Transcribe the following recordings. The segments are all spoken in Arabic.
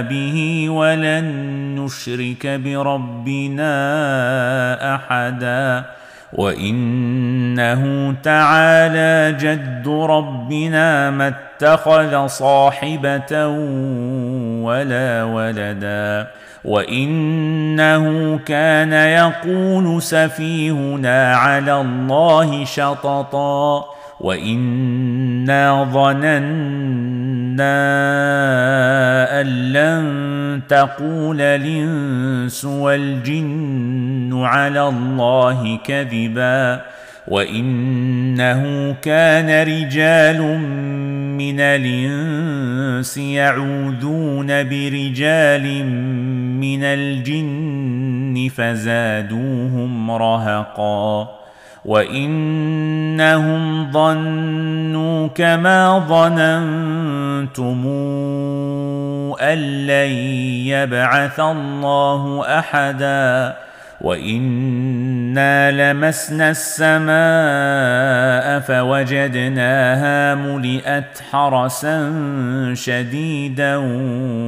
به ولن نشرك بربنا أحدا وإنه تعالى جد ربنا ما اتخذ صاحبة ولا ولدا وإنه كان يقول سفيهنا على الله شططا وإنا ظننا ان لن تقول الإنس والجن على الله كذبا وإنه كان رجال من الإنس يعوذون برجال من الجن فزادوهم رهقا وانهم ظنوا كما ظننتم ان لن يبعث الله احدا وانا لمسنا السماء فوجدناها ملئت حرسا شديدا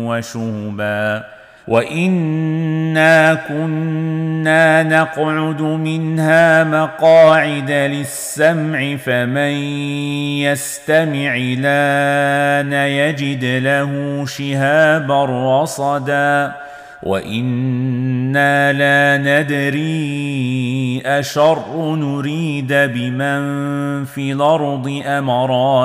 وشهبا وانا كنا نقعد منها مقاعد للسمع فمن يستمع لأن يجد له شهابا رصدا وأنا لا ندري اشر نريد بمن في الأرض ام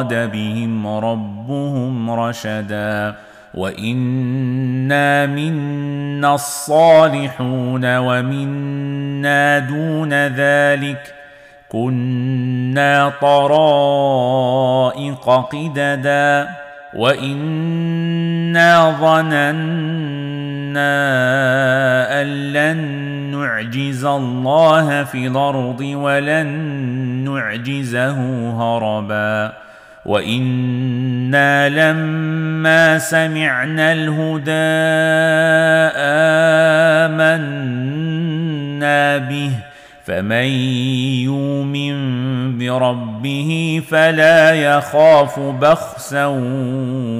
بهم ربهم رشدا وانا منا الصالحون ومنا دون ذلك كنا طرائق قددا وانا ظننا ان لن نعجز الله في الأرض ولن نعجزه هربا وأنا لما سمعنا الهدى امنا به فمن يؤمن بربه فلا يخاف بخسا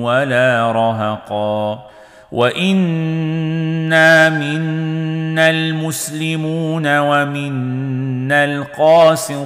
ولا رهقا وانا منا المسلمون ومنا القاسطون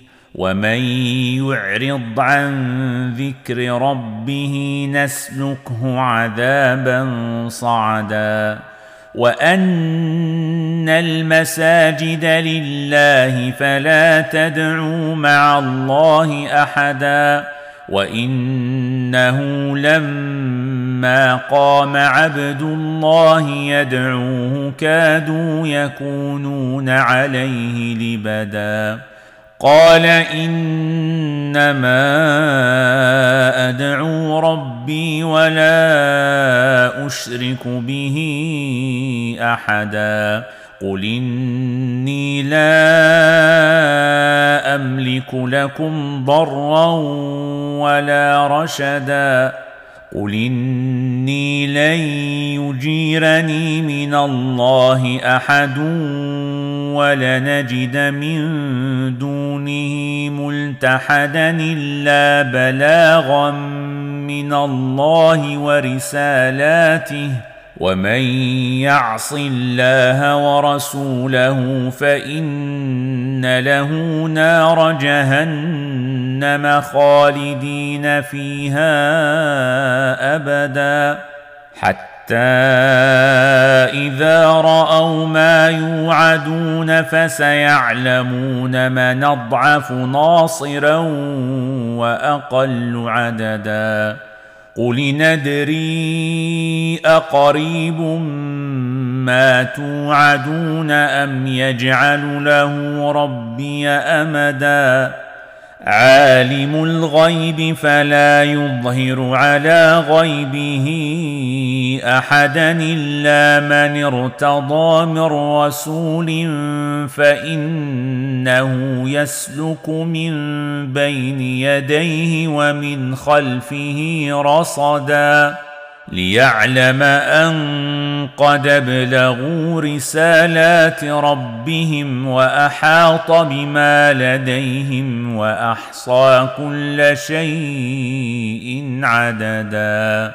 ومن يعرض عن ذكر ربه نسلكه عذابا صعدا وان المساجد لله فلا تدعوا مع الله احدا وانه لما قام عبد الله يدعوه كادوا يكونون عليه لبدا قال إنما أدعو ربي ولا أشرك به أحدا. قل إني لا أملك لكم ضرا ولا رشدا. قل إني لن يجيرني من الله أحد ولنجد من دونه ملتحدا إلا بلاغا من الله ورسالاته ومن يعص الله ورسوله فإن له نار جهنم خالدين فيها أبدا. حتى إذا رأوا ما يوعدون فسيعلمون من أضعف ناصرا وأقل عددا. قل ندري اقريب ما توعدون ام يجعل له ربي امدا. عالم الغيب فلا يظهر على غيبه. أحدا إلا من ارتضى من رسول فإنه يسلك من بين يديه ومن خلفه رصدا ليعلم أن قد ابلغوا رسالات ربهم وأحاط بما لديهم وأحصى كل شيء عددا.